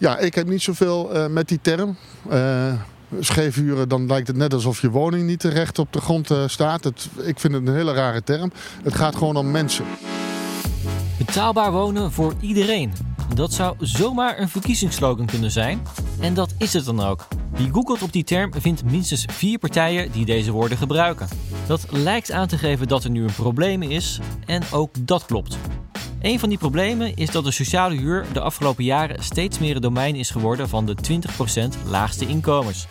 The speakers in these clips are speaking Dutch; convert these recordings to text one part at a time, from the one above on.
Ja, ik heb niet zoveel uh, met die term. Uh, scheefhuren, dan lijkt het net alsof je woning niet recht op de grond uh, staat. Ik vind het een hele rare term. Het gaat gewoon om mensen. Betaalbaar wonen voor iedereen. Dat zou zomaar een verkiezingsslogan kunnen zijn. En dat is het dan ook. Wie googelt op die term vindt minstens vier partijen die deze woorden gebruiken. Dat lijkt aan te geven dat er nu een probleem is en ook dat klopt. Een van die problemen is dat de sociale huur de afgelopen jaren steeds meer een domein is geworden van de 20% laagste inkomens.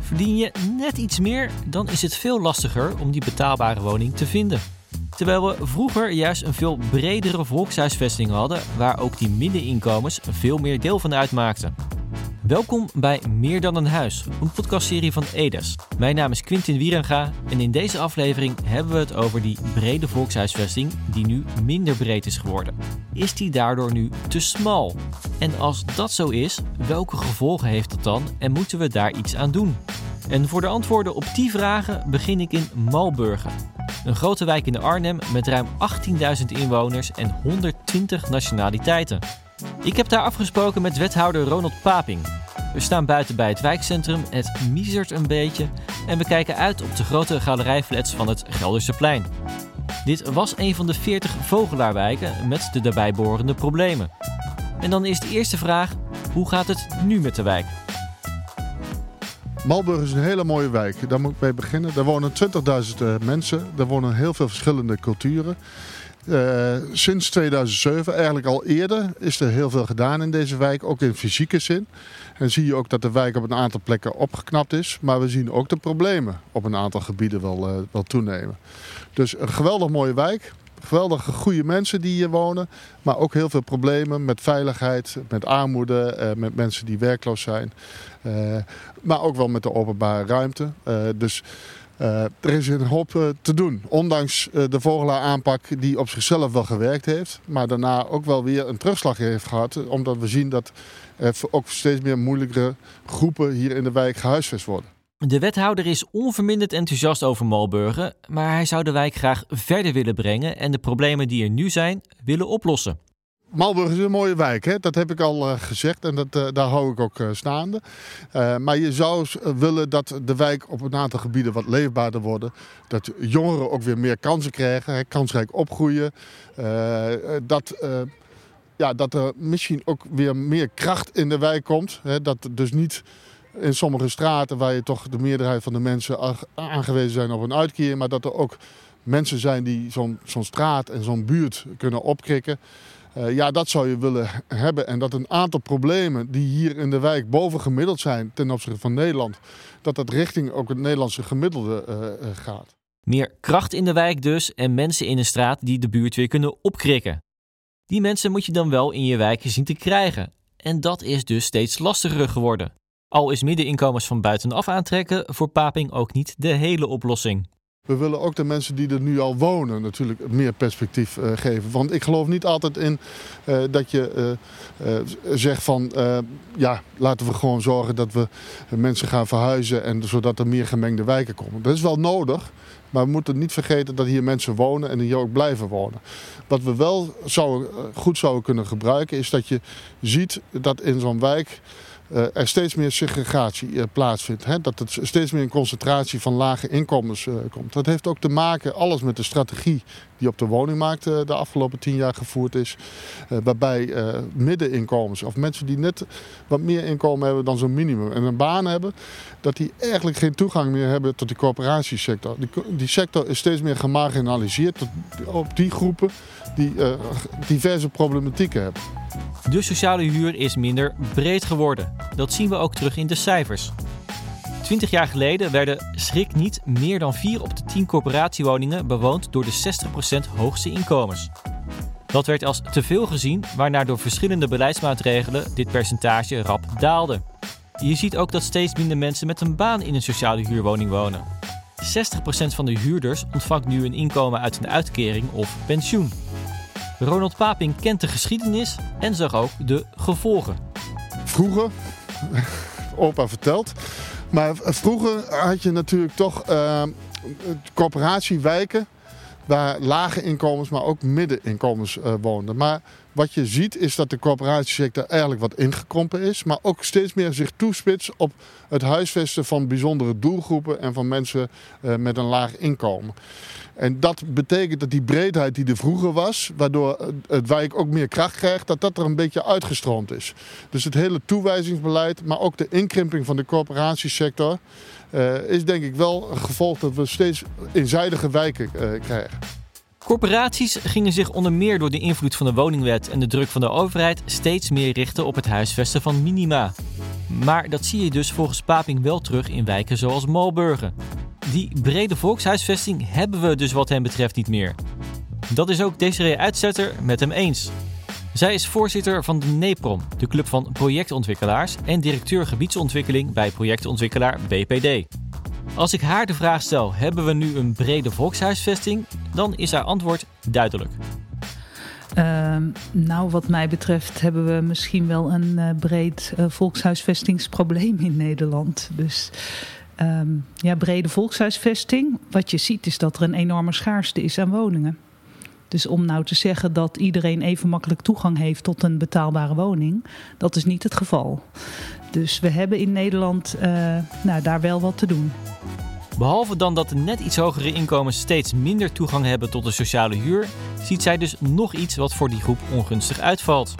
Verdien je net iets meer, dan is het veel lastiger om die betaalbare woning te vinden. Terwijl we vroeger juist een veel bredere volkshuisvesting hadden, waar ook die middeninkomens veel meer deel van uitmaakten. Welkom bij Meer dan een huis, een podcastserie van Edes. Mijn naam is Quintin Wierenga en in deze aflevering hebben we het over die brede volkshuisvesting die nu minder breed is geworden. Is die daardoor nu te smal? En als dat zo is, welke gevolgen heeft dat dan en moeten we daar iets aan doen? En voor de antwoorden op die vragen begin ik in Malburgen. Een grote wijk in Arnhem met ruim 18.000 inwoners en 120 nationaliteiten. Ik heb daar afgesproken met wethouder Ronald Paping. We staan buiten bij het wijkcentrum, het miezert een beetje en we kijken uit op de grote galerijflats van het Gelderse plein. Dit was een van de 40 vogelaarwijken met de daarbij behorende problemen. En dan is de eerste vraag: hoe gaat het nu met de wijk? Malburg is een hele mooie wijk. Daar moet ik mee beginnen. Daar wonen 20.000 eh, mensen. Daar wonen heel veel verschillende culturen. Uh, sinds 2007, eigenlijk al eerder, is er heel veel gedaan in deze wijk, ook in fysieke zin. En zie je ook dat de wijk op een aantal plekken opgeknapt is. Maar we zien ook de problemen op een aantal gebieden wel, uh, wel toenemen. Dus een geweldig mooie wijk. Geweldige goede mensen die hier wonen. Maar ook heel veel problemen met veiligheid, met armoede, uh, met mensen die werkloos zijn. maar ook wel met de openbare ruimte. dus er is een hoop uh, te doen. Ondanks uh, de vogelaaraanpak die op zichzelf wel gewerkt heeft. Maar daarna ook wel weer een terugslag heeft gehad. Omdat we zien dat er ook steeds meer moeilijkere groepen hier in de wijk gehuisvest worden. De wethouder is onverminderd enthousiast over Malburgen. Maar hij zou de wijk graag verder willen brengen. En de problemen die er nu zijn willen oplossen. Malburg is een mooie wijk, hè? dat heb ik al uh, gezegd en dat, uh, daar hou ik ook uh, staande. maar je zou willen dat de wijk op een aantal gebieden wat leefbaarder wordt. Dat jongeren ook weer meer kansen krijgen, kansrijk opgroeien. dat, ja, dat er misschien ook weer meer kracht in de wijk komt. Hè? Dat dus niet in sommige straten waar je toch de meerderheid van de mensen aangewezen zijn op een uitkeer. Maar dat er ook mensen zijn die zo'n zo'n straat en zo'n buurt kunnen opkrikken. Uh, ja, dat zou je willen hebben. En dat een aantal problemen die hier in de wijk bovengemiddeld zijn ten opzichte van Nederland, dat dat richting ook het Nederlandse gemiddelde uh, uh, gaat. Meer kracht in de wijk dus en mensen in een straat die de buurt weer kunnen opkrikken. Die mensen moet je dan wel in je wijk zien te krijgen. En dat is dus steeds lastiger geworden. Al is middeninkomens van buitenaf aantrekken voor Paping ook niet de hele oplossing. We willen ook de mensen die er nu al wonen natuurlijk meer perspectief uh, geven. Want ik geloof niet altijd in uh, dat je uh, zegt van ja, laten we gewoon zorgen dat we mensen gaan verhuizen en zodat er meer gemengde wijken komen. Dat is wel nodig. Maar we moeten niet vergeten dat hier mensen wonen en hier ook blijven wonen. Wat we wel zouden, goed zouden kunnen gebruiken is dat je ziet dat in zo'n wijk er steeds meer segregatie uh, plaatsvindt. Hè? Dat het steeds meer een concentratie van lage inkomens uh, komt. Dat heeft ook te maken, alles met de strategie die op de woningmarkt de afgelopen tien jaar gevoerd is. waarbij middeninkomens of mensen die net wat meer inkomen hebben dan zo'n minimum en een baan hebben, dat die eigenlijk geen toegang meer hebben tot die coöperatiesector. Die, die sector is steeds meer gemarginaliseerd op die groepen die diverse problematieken hebben. De sociale huur is minder breed geworden. Dat zien we ook terug in de cijfers. 20 jaar geleden werden schrik niet meer dan 4 op de 10 corporatiewoningen bewoond door de 60% hoogste inkomens. Dat werd als te veel gezien, waarna door verschillende beleidsmaatregelen dit percentage rap daalde. Je ziet ook dat steeds minder mensen met een baan in een sociale huurwoning wonen. 60% van de huurders ontvangt nu een inkomen uit een uitkering of pensioen. Ronald Paping kent de geschiedenis en zag ook de gevolgen. Vroeger, opa vertelt, maar vroeger had je natuurlijk toch uh, corporatiewijken waar lage inkomens, maar ook middeninkomens uh, woonden. Maar wat je ziet is dat de corporatiesector eigenlijk wat ingekrompen is, maar ook steeds meer zich toespitst op het huisvesten van bijzondere doelgroepen en van mensen uh, met een laag inkomen. En dat betekent dat die breedheid die er vroeger was, waardoor het wijk ook meer kracht krijgt, dat dat er een beetje uitgestroomd is. Dus het hele toewijzingsbeleid, maar ook de inkrimping van de corporatiesector, uh, is denk ik wel een gevolg dat we steeds eenzijdige wijken uh, krijgen. Corporaties gingen zich onder meer door de invloed van de woningwet en de druk van de overheid steeds meer richten op het huisvesten van minima. Maar dat zie je dus volgens Paping wel terug in wijken zoals Malburgen. Die brede volkshuisvesting hebben we dus wat hem betreft niet meer. Dat is ook Desiree Uitzetter met hem eens. Zij is voorzitter van de NEPROM, de club van projectontwikkelaars, en directeur gebiedsontwikkeling bij projectontwikkelaar BPD. Als ik haar de vraag stel: hebben we nu een brede volkshuisvesting? Dan is haar antwoord duidelijk. Uh, nou, wat mij betreft hebben we misschien wel een uh, breed uh, volkshuisvestingsprobleem in Nederland. Dus um, ja, brede volkshuisvesting. Wat je ziet is dat er een enorme schaarste is aan woningen. Dus om nou te zeggen dat iedereen even makkelijk toegang heeft tot een betaalbare woning, dat is niet het geval. Dus we hebben in Nederland uh, nou, daar wel wat te doen. Behalve dan dat de net iets hogere inkomens steeds minder toegang hebben tot de sociale huur, ziet zij dus nog iets wat voor die groep ongunstig uitvalt.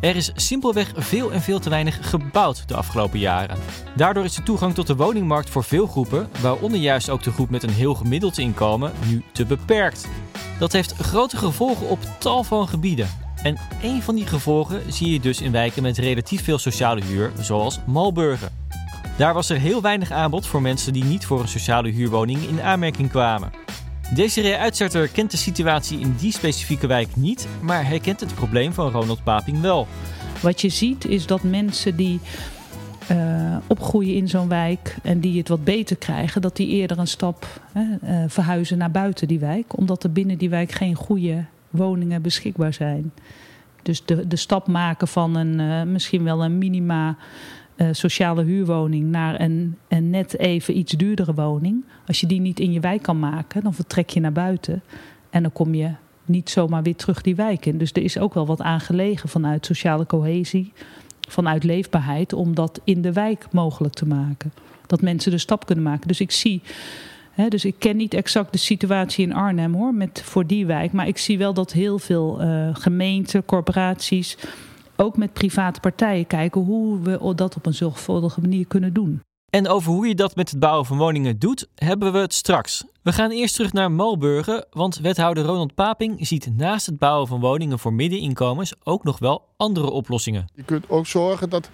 Er is simpelweg veel en veel te weinig gebouwd de afgelopen jaren. Daardoor is de toegang tot de woningmarkt voor veel groepen, waaronder juist ook de groep met een heel gemiddeld inkomen, nu te beperkt. Dat heeft grote gevolgen op tal van gebieden. En een van die gevolgen zie je dus in wijken met relatief veel sociale huur, zoals Malburgen. Daar was er heel weinig aanbod voor mensen die niet voor een sociale huurwoning in aanmerking kwamen. Desiree Uitzetter kent de situatie in die specifieke wijk niet, maar herkent het probleem van Ronald Paping wel. Wat je ziet is dat mensen die uh, opgroeien in zo'n wijk en die het wat beter krijgen, dat die eerder een stap uh, verhuizen naar buiten die wijk, omdat er binnen die wijk geen goede woningen beschikbaar zijn. Dus de, de stap maken van een uh, misschien wel een minima uh, sociale huurwoning naar een, een net even iets duurdere woning. Als je die niet in je wijk kan maken, dan vertrek je naar buiten. En dan kom je niet zomaar weer terug die wijk in. Dus er is ook wel wat aangelegen vanuit sociale cohesie, vanuit leefbaarheid, om dat in de wijk mogelijk te maken. Dat mensen de stap kunnen maken. Dus ik zie. He, dus ik ken niet exact de situatie in Arnhem hoor, met, voor die wijk. Maar ik zie wel dat heel veel uh, gemeenten, corporaties ook met private partijen kijken hoe we dat op een zorgvuldige manier kunnen doen. En over hoe je dat met het bouwen van woningen doet, hebben we het straks. We gaan eerst terug naar Malburgen, want wethouder Ronald Paping ziet naast het bouwen van woningen voor middeninkomens ook nog wel andere oplossingen. Je kunt ook zorgen dat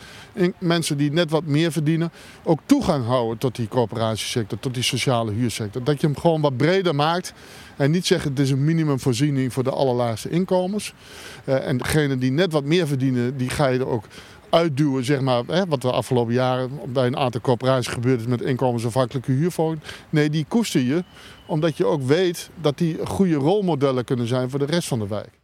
mensen die net wat meer verdienen ook toegang houden tot die corporatiesector, tot die sociale huursector. Dat je hem gewoon wat breder maakt en niet zeggen het is een minimumvoorziening voor de allerlaagste inkomens. Uh, en degenen die net wat meer verdienen, die ga je er ook uitduwen, zeg maar, hè, wat de afgelopen jaren bij een aantal corporaties gebeurd is met inkomensafhankelijke huurwoningen. Nee, die koester je, omdat je ook weet dat die goede rolmodellen kunnen zijn voor de rest van de wijk.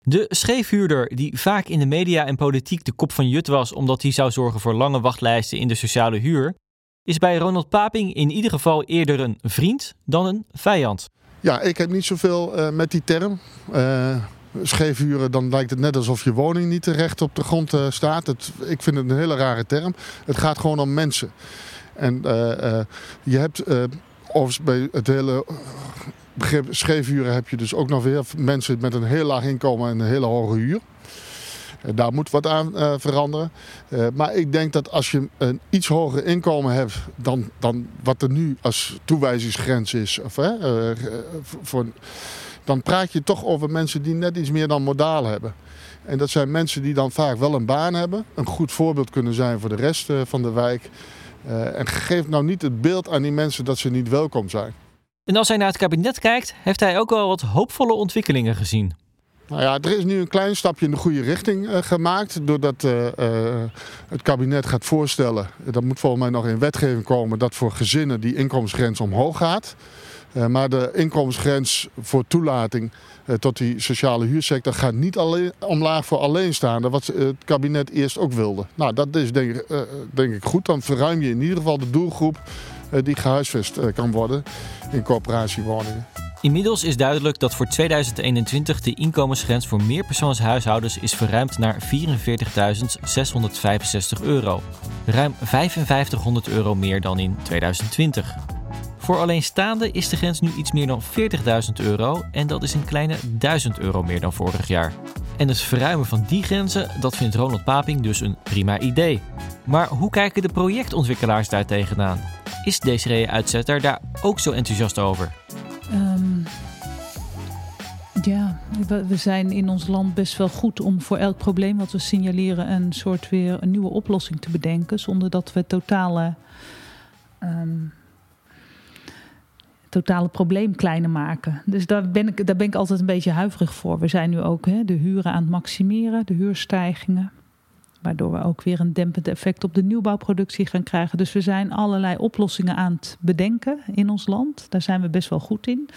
De scheefhuurder, die vaak in de media en politiek de kop van Jut was omdat hij zou zorgen voor lange wachtlijsten in de sociale huur, is bij Ronald Paping in ieder geval eerder een vriend dan een vijand. Ja, ik heb niet zoveel uh, met die term. Uh, scheefhuren, dan lijkt het net alsof je woning niet terecht op de grond uh, staat. Het, ik vind het een hele rare term. Het gaat gewoon om mensen. En je hebt, of bij het hele begrip scheefhuren heb je dus ook nog weer mensen met een heel laag inkomen en een hele hoge huur. Daar moet wat aan veranderen. Maar ik denk dat als je een iets hoger inkomen hebt dan, dan wat er nu als toewijzingsgrens is, of, uh, voor, dan praat je toch over mensen die net iets meer dan modaal hebben. En dat zijn mensen die dan vaak wel een baan hebben, een goed voorbeeld kunnen zijn voor de rest van de wijk. en geef nou niet het beeld aan die mensen dat ze niet welkom zijn. En als hij naar het kabinet kijkt, heeft hij ook wel wat hoopvolle ontwikkelingen gezien. Nou ja, er is nu een klein stapje in de goede richting uh, gemaakt. Doordat uh, het kabinet gaat voorstellen, dat moet volgens mij nog in wetgeving komen, dat voor gezinnen die inkomensgrens omhoog gaat. Maar de inkomensgrens voor toelating tot die sociale huursector gaat niet alleen, omlaag voor alleenstaanden, wat het kabinet eerst ook wilde. Nou, dat is denk ik, denk ik goed. Dan verruim je in ieder geval de doelgroep die gehuisvest kan worden in coöperatiewoningen. Inmiddels is duidelijk dat voor 2021 de inkomensgrens voor meerpersoonshuishoudens is verruimd naar 44.665 euro. Ruim 5500 euro meer dan in 2020. Voor alleenstaanden is de grens nu iets meer dan 40.000 euro en dat is een kleine 1000 euro meer dan vorig jaar. En het verruimen van die grenzen, dat vindt Ronald Paping dus een prima idee. Maar hoe kijken de projectontwikkelaars daar tegenaan? Is Desiree Uitzetter daar ook zo enthousiast over? Um, ja, we zijn in ons land best wel goed om voor elk probleem wat we signaleren een soort weer een nieuwe oplossing te bedenken, zonder dat we totale, um, totale probleem kleiner maken. Dus daar ben, ik, daar ben ik altijd een beetje huiverig voor. We zijn nu ook hè, de huren aan het maximeren, de huurstijgingen. Waardoor we ook weer een dempend effect op de nieuwbouwproductie gaan krijgen. Dus we zijn allerlei oplossingen aan het bedenken in ons land. Daar zijn we best wel goed in.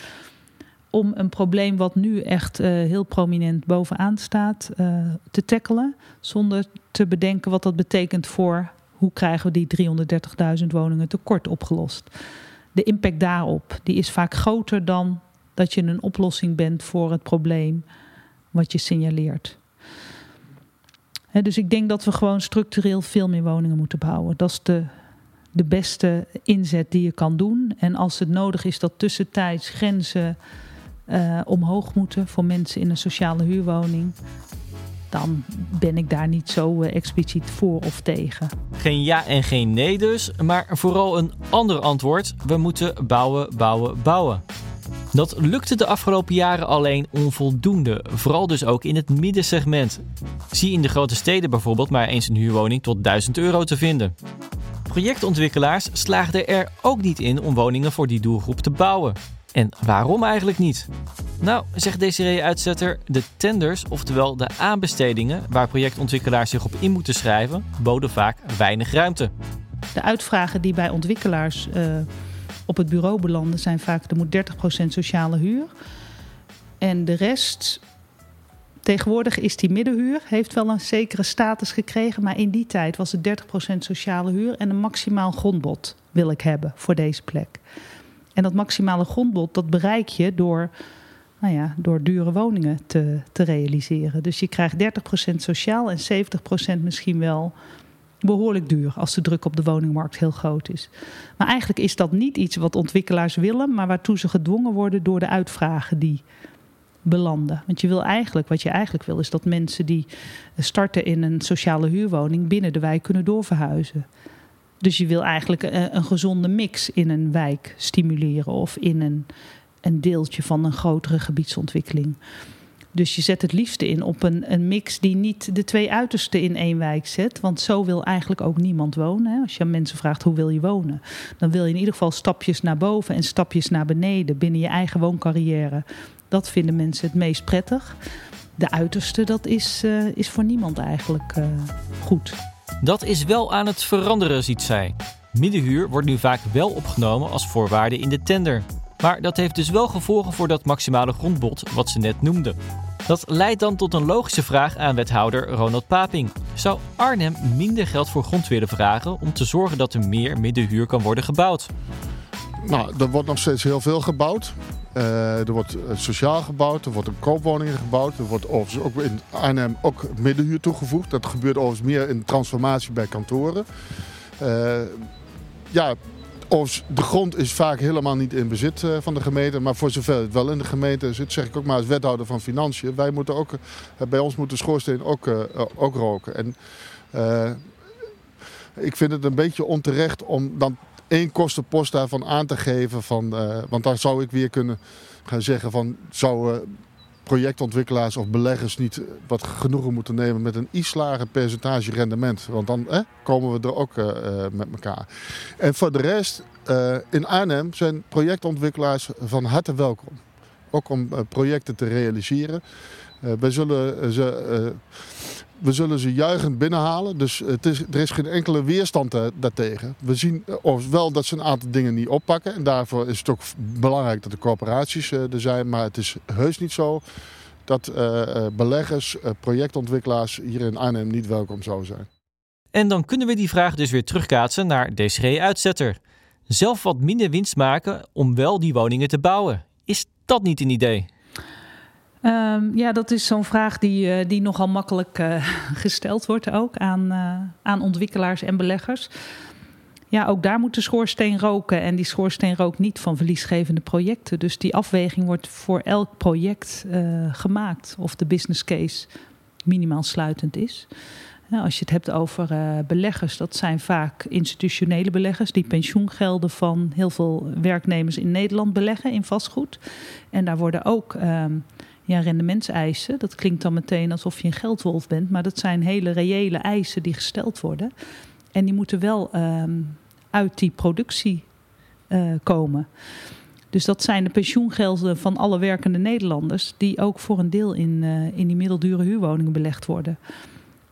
Om een probleem wat nu echt uh, heel prominent bovenaan staat uh, te tackelen. Zonder te bedenken wat dat betekent voor hoe krijgen we die 330.000 woningen tekort opgelost. De impact daarop die is vaak groter dan dat je een oplossing bent voor het probleem wat je signaleert dus ik denk dat we gewoon structureel veel meer woningen moeten bouwen. Dat is de, de beste inzet die je kan doen. En als het nodig is dat tussentijds grenzen uh, omhoog moeten voor mensen in een sociale huurwoning, dan ben ik daar niet zo uh, expliciet voor of tegen. Geen ja en geen nee dus, maar vooral een ander antwoord. We moeten bouwen, bouwen, bouwen. Dat lukte de afgelopen jaren alleen onvoldoende, vooral dus ook in het middensegment. Zie in de grote steden bijvoorbeeld maar eens een huurwoning tot 1000 euro te vinden. Projectontwikkelaars slaagden er ook niet in om woningen voor die doelgroep te bouwen. En waarom eigenlijk niet? Nou, zegt Desiree Uitzetter, de tenders, oftewel de aanbestedingen waar projectontwikkelaars zich op in moeten schrijven, boden vaak weinig ruimte. De uitvragen die bij ontwikkelaars uh, op het bureau belanden, zijn vaak er moet 30% sociale huur. En de rest, tegenwoordig is die middenhuur, heeft wel een zekere status gekregen. Maar in die tijd was het 30% sociale huur en een maximaal grondbod wil ik hebben voor deze plek. En dat maximale grondbod, dat bereik je door, nou ja, door dure woningen te, te realiseren. Dus je krijgt 30% sociaal en 70% misschien wel behoorlijk duur als de druk op de woningmarkt heel groot is. Maar eigenlijk is dat niet iets wat ontwikkelaars willen, maar waartoe ze gedwongen worden door de uitvragen die belanden. Want je wil eigenlijk, wat je eigenlijk wil, is dat mensen die starten in een sociale huurwoning binnen de wijk kunnen doorverhuizen. Dus je wil eigenlijk een, een gezonde mix in een wijk stimuleren of in een, een deeltje van een grotere gebiedsontwikkeling. Dus je zet het liefste in op een, een mix die niet de twee uitersten in één wijk zet. Want zo wil eigenlijk ook niemand wonen. Als je aan mensen vraagt hoe wil je wonen, dan wil je in ieder geval stapjes naar boven en stapjes naar beneden binnen je eigen wooncarrière. Dat vinden mensen het meest prettig. De uiterste, dat is, uh, is voor niemand eigenlijk uh, goed. Dat is wel aan het veranderen, ziet zij. Middenhuur wordt nu vaak wel opgenomen als voorwaarde in de tender. Maar dat heeft dus wel gevolgen voor dat maximale grondbod wat ze net noemde. Dat leidt dan tot een logische vraag aan wethouder Ronald Paping. Zou Arnhem minder geld voor grond willen vragen om te zorgen dat er meer middenhuur kan worden gebouwd? Nou, er wordt nog steeds heel veel gebouwd. Uh, er wordt eh, sociaal gebouwd, er wordt een koopwoningen gebouwd. Er wordt overigens ook in Arnhem ook middenhuur toegevoegd. Dat gebeurt overigens meer in transformatie bij kantoren. Uh, ja, de grond is vaak helemaal niet in bezit eh, van de gemeente. Maar voor zover het wel in de gemeente zit, zeg ik ook maar als wethouder van Financiën. Wij moeten ook, eh, bij ons moet de schoorsteen ook, ook roken. En ik vind het een beetje onterecht om dan één kostenpost daarvan aan te geven. Van, want daar zou ik weer kunnen gaan zeggen van... Zou, projectontwikkelaars of beleggers niet wat genoegen moeten nemen met een iets lager percentage rendement. Want dan komen we er ook uh, met elkaar. En voor de rest, in Arnhem zijn projectontwikkelaars van harte welkom. Ook om projecten te realiseren. wij zullen ze we zullen ze juichend binnenhalen. Dus het is, er is geen enkele weerstand daartegen. We zien wel dat ze een aantal dingen niet oppakken. En daarvoor is het ook belangrijk dat de corporaties eh, er zijn. Maar het is heus niet zo dat beleggers, projectontwikkelaars hier in Arnhem niet welkom zouden zijn. En dan kunnen we die vraag dus weer terugkaatsen naar DCG Uitzetter. Zelf wat minder winst maken om wel die woningen te bouwen. Is dat niet een idee? Um, ja, dat is zo'n vraag die, uh, die nogal makkelijk uh, gesteld wordt ook aan, uh, aan ontwikkelaars en beleggers. Ja, ook daar moet de schoorsteen roken. En die schoorsteen rookt niet van verliesgevende projecten. Dus die afweging wordt voor elk project gemaakt. Of de business case minimaal sluitend is. als je het hebt over beleggers, dat zijn vaak institutionele beleggers die pensioengelden van heel veel werknemers in Nederland beleggen in vastgoed. En daar worden ook um, ja, rendementseisen. Dat klinkt dan meteen alsof je een geldwolf bent, maar dat zijn hele reële eisen die gesteld worden. En die moeten wel um, uit die productie uh, komen. Dus dat zijn de pensioengelden van alle werkende Nederlanders, die ook voor een deel in, uh, in die middeldure huurwoningen belegd worden.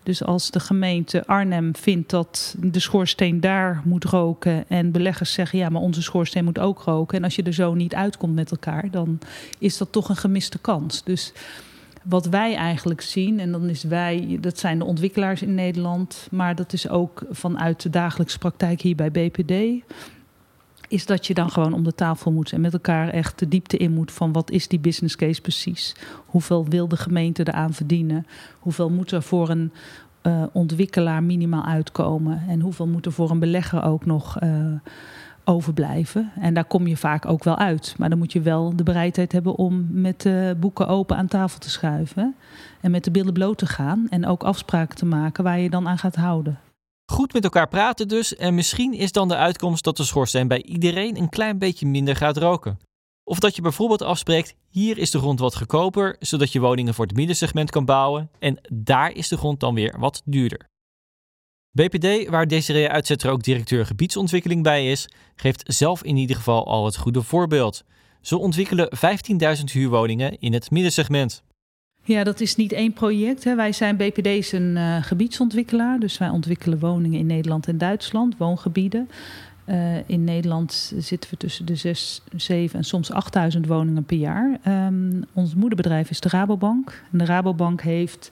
Dus als de gemeente Arnhem vindt dat de schoorsteen daar moet roken en beleggers zeggen ja, maar onze schoorsteen moet ook roken. En als je er zo niet uitkomt met elkaar, dan is dat toch een gemiste kans. Dus wat wij eigenlijk zien, en dan is wij, dat zijn de ontwikkelaars in Nederland, maar dat is ook vanuit de dagelijkse praktijk hier bij BPD is dat je dan gewoon om de tafel moet en met elkaar echt de diepte in moet van wat is die business case precies? Hoeveel wil de gemeente eraan verdienen? Hoeveel moet er voor een uh, ontwikkelaar minimaal uitkomen? En hoeveel moet er voor een belegger ook nog uh, overblijven? En daar kom je vaak ook wel uit. Maar dan moet je wel de bereidheid hebben om met de boeken open aan tafel te schuiven. En met de billen bloot te gaan. En ook afspraken te maken waar je dan aan gaat houden. Goed met elkaar praten dus en misschien is dan de uitkomst dat de schoorsteen bij iedereen een klein beetje minder gaat roken. Of dat je bijvoorbeeld afspreekt, hier is de grond wat goedkoper, zodat je woningen voor het middensegment kan bouwen en daar is de grond dan weer wat duurder. BPD, waar Desiree Uitzetter ook directeur gebiedsontwikkeling bij is, geeft zelf in ieder geval al het goede voorbeeld. Ze ontwikkelen 15.000 huurwoningen in het middensegment. Ja, dat is niet één project. Hè. Wij zijn BPD een uh, gebiedsontwikkelaar. Dus wij ontwikkelen woningen in Nederland en Duitsland, woongebieden. Uh, in Nederland zitten we tussen de 6, 7 en soms 8000 woningen per jaar. Um, ons moederbedrijf is de Rabobank. En de Rabobank heeft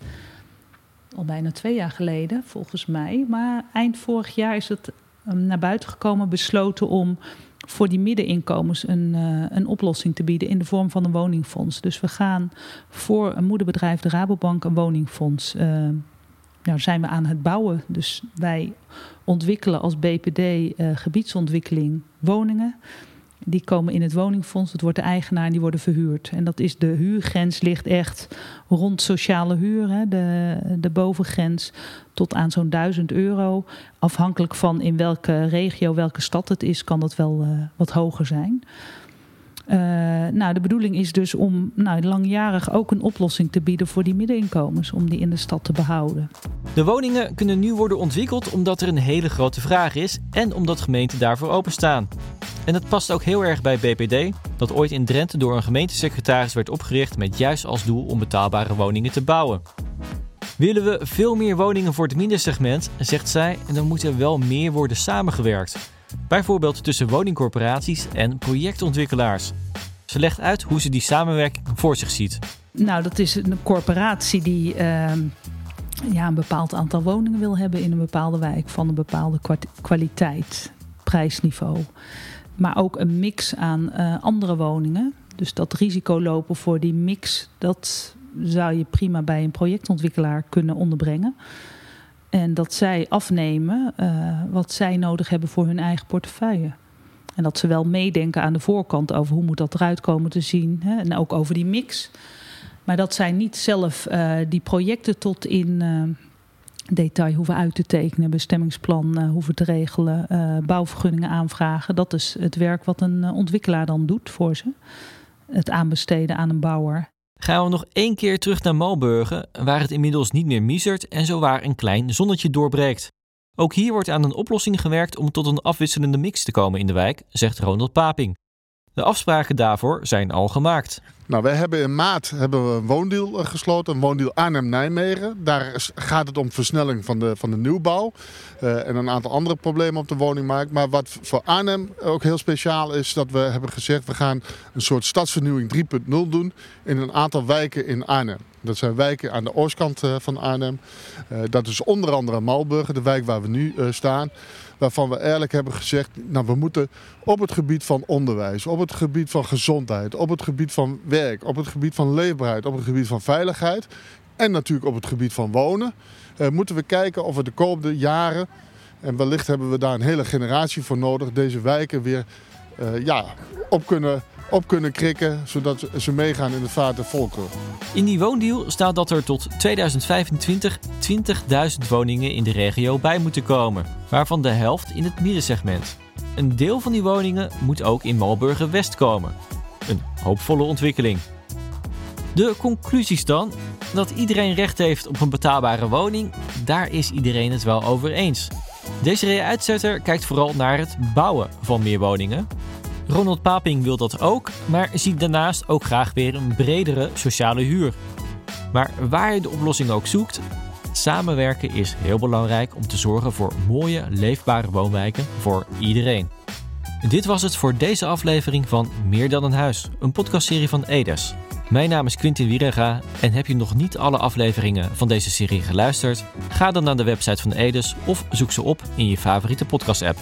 al bijna twee jaar geleden, volgens mij, maar eind vorig jaar is het um, naar buiten gekomen, besloten om voor die middeninkomens een, uh, een oplossing te bieden in de vorm van een woningfonds. Dus we gaan voor een moederbedrijf, de Rabobank, een woningfonds. Uh, nou, zijn we aan het bouwen. Dus wij ontwikkelen als BPD eh, gebiedsontwikkeling woningen. Die komen in het woningfonds. Het wordt de eigenaar en die worden verhuurd. En dat is de huurgrens ligt echt rond sociale huur. Hè, de, de bovengrens tot aan zo'n 1000 euro. Afhankelijk van in welke regio, welke stad het is, kan dat wel uh, wat hoger zijn. Uh, nou, de bedoeling is dus om nou, langjarig ook een oplossing te bieden voor die middeninkomens, om die in de stad te behouden. De woningen kunnen nu worden ontwikkeld omdat er een hele grote vraag is en omdat gemeenten daarvoor openstaan. En het past ook heel erg bij BPD, dat ooit in Drenthe door een gemeentesecretaris werd opgericht met juist als doel om betaalbare woningen te bouwen. Willen we veel meer woningen voor het middensegment, zegt zij, dan moet er wel meer worden samengewerkt. Bijvoorbeeld tussen woningcorporaties en projectontwikkelaars. Ze legt uit hoe ze die samenwerking voor zich ziet. Nou, dat is een corporatie die uh, ja, een bepaald aantal woningen wil hebben in een bepaalde wijk van een bepaalde kwaliteit, prijsniveau. Maar ook een mix aan uh, andere woningen. Dus dat risico lopen voor die mix, dat zou je prima bij een projectontwikkelaar kunnen onderbrengen. En dat zij afnemen uh, wat zij nodig hebben voor hun eigen portefeuille. En dat ze wel meedenken aan de voorkant over hoe moet dat eruit komen te zien. Hè? En ook over die mix. Maar dat zij niet zelf uh, die projecten tot in uh, detail hoeven uit te tekenen, bestemmingsplan hoeven te regelen, bouwvergunningen aanvragen. Dat is het werk wat een ontwikkelaar dan doet voor ze. Het aanbesteden aan een bouwer. Gaan we nog één keer terug naar Malburgen, waar het inmiddels niet meer misert en zo waar een klein zonnetje doorbreekt. Ook hier wordt aan een oplossing gewerkt om tot een afwisselende mix te komen in de wijk, zegt Ronald Paping. De afspraken daarvoor zijn al gemaakt. Nou, wij hebben in maart hebben we een woondeal eh, gesloten, een woondeal Arnhem-Nijmegen. Daar gaat het om versnelling van de, van de nieuwbouw uh, en een aantal andere problemen op de woningmarkt. Maar wat voor Arnhem ook heel speciaal is, dat we hebben gezegd we gaan een soort stadsvernieuwing 3.0 doen in een aantal wijken in Arnhem. Dat zijn wijken aan de oostkant uh, van Arnhem. dat is onder andere Malburgen, de wijk waar we nu staan waarvan we eigenlijk hebben gezegd, nou we moeten op het gebied van onderwijs, op het gebied van gezondheid, op het gebied van werk, op het gebied van leefbaarheid, op het gebied van veiligheid en natuurlijk op het gebied van wonen, eh, moeten we kijken of we de komende jaren, en wellicht hebben we daar een hele generatie voor nodig, deze wijken weer uh, ja, op kunnen op kunnen krikken, zodat ze meegaan in het vaart der volkeren. In die woondeal staat dat er tot 2025 20.000 woningen in de regio bij moeten komen, waarvan de helft in het middensegment. Een deel van die woningen moet ook in Malburgen West komen. Een hoopvolle ontwikkeling. De conclusies dan? Dat iedereen recht heeft op een betaalbare woning, daar is iedereen het wel over eens. Deze Uitzetter kijkt vooral naar het bouwen van meer woningen, Ronald Paping wil dat ook, maar ziet daarnaast ook graag weer een bredere sociale huur. Maar waar je de oplossing ook zoekt, samenwerken is heel belangrijk om te zorgen voor mooie, leefbare woonwijken voor iedereen. Dit was het voor deze aflevering van Meer dan een huis, een podcastserie van Edes. Mijn naam is Quintin Wierega en heb je nog niet alle afleveringen van deze serie geluisterd? Ga dan naar de website van Edes of zoek ze op in je favoriete podcast-app.